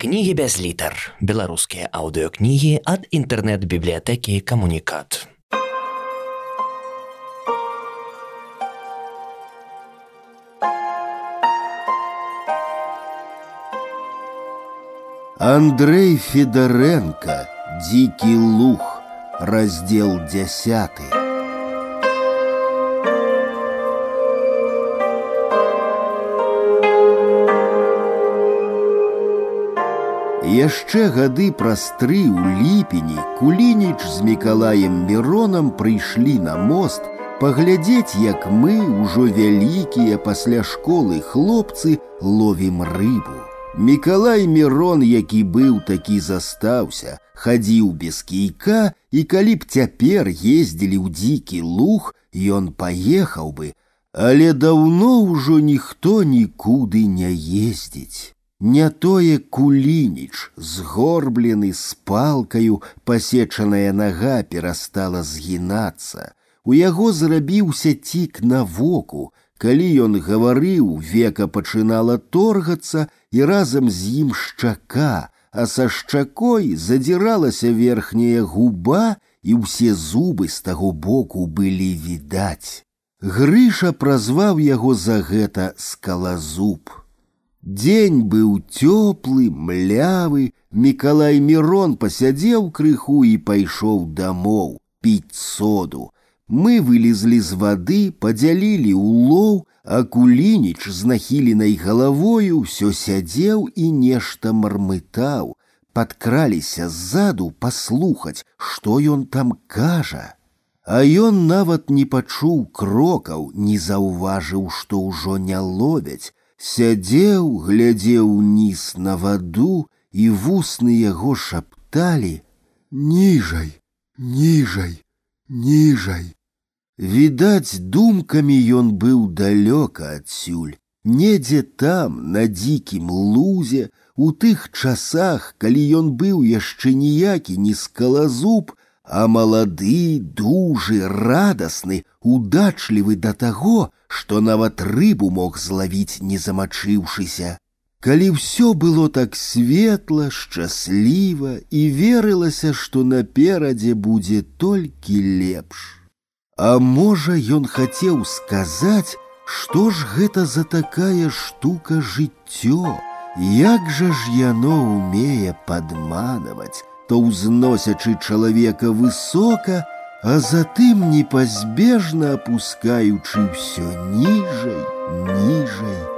Кнігі без літар. Беларускія аўдыёкнігі ад інтэрнэт-бібліятэкі камунікат. Андрей Федоренко «Дикий лух», раздел десятый. Яшчэ гады праз тры ў ліпені кулініч з мікалаем міронам прыйшлі на мост паглядзець, як мы ўжо вялікія пасля школы хлопцы ловім рыбу. Мікалай Мірон, які быў такі застаўся, хадзіў без кійка, і калі б цяпер ездзілі ў дзікі луг, ён паехаў бы, але даўно ўжо ніхто нікуды не ездзіць. Не тое кулініч, згорблены з палкаю, пасечаная нага перастала згінацца. У яго зрабіўся цік на воку. Калі ён гаварыў, века пачынала торгацца і разам з ім шчака, а са шчакой задзіралася верхняя губа, і ўсе зубы з таго боку былі відаць. Грыша празваў яго за гэта скалазуб. Дзень быў цёплы, млявы, Мікалай Мірон пасядзеў крыху і пайшоў дамоў піць соду. Мы вылезлі з вады, падзялілі улоў, а кулініч з нахіленай галавою ўсё сядзеў і нешта мармытаў. Падкраліся ззаду паслухаць, што ён там кажа. А ён нават не пачуў крокаў, не заўважыў, што ўжо не ловяць, сядзеў, глядзеў уніз на ваду, і вусны яго шапталі: ніжай, ніжай, ніжай. Відаць, думкамі ён быў далёка адсюль, недзе там, на дзікім лузе, у тых часах, калі ён быў яшчэ ніякі не скалазуб, а малады, дужы, радасны, удачлівы да таго, што нават рыбу мог злавіць, не замачыўшыся. Калі ўсё было так светла, шчасліва і верылася, што наперадзе будзе толькі лепш. А можа, ён хацеў сказаць, што ж гэта за такая штука жыццё, Як жа ж яно умее падманаваць, то ўзносячы чалавека высока, а затым непазбежна апускаючы ўсё ніжай, ніжай, ніжай.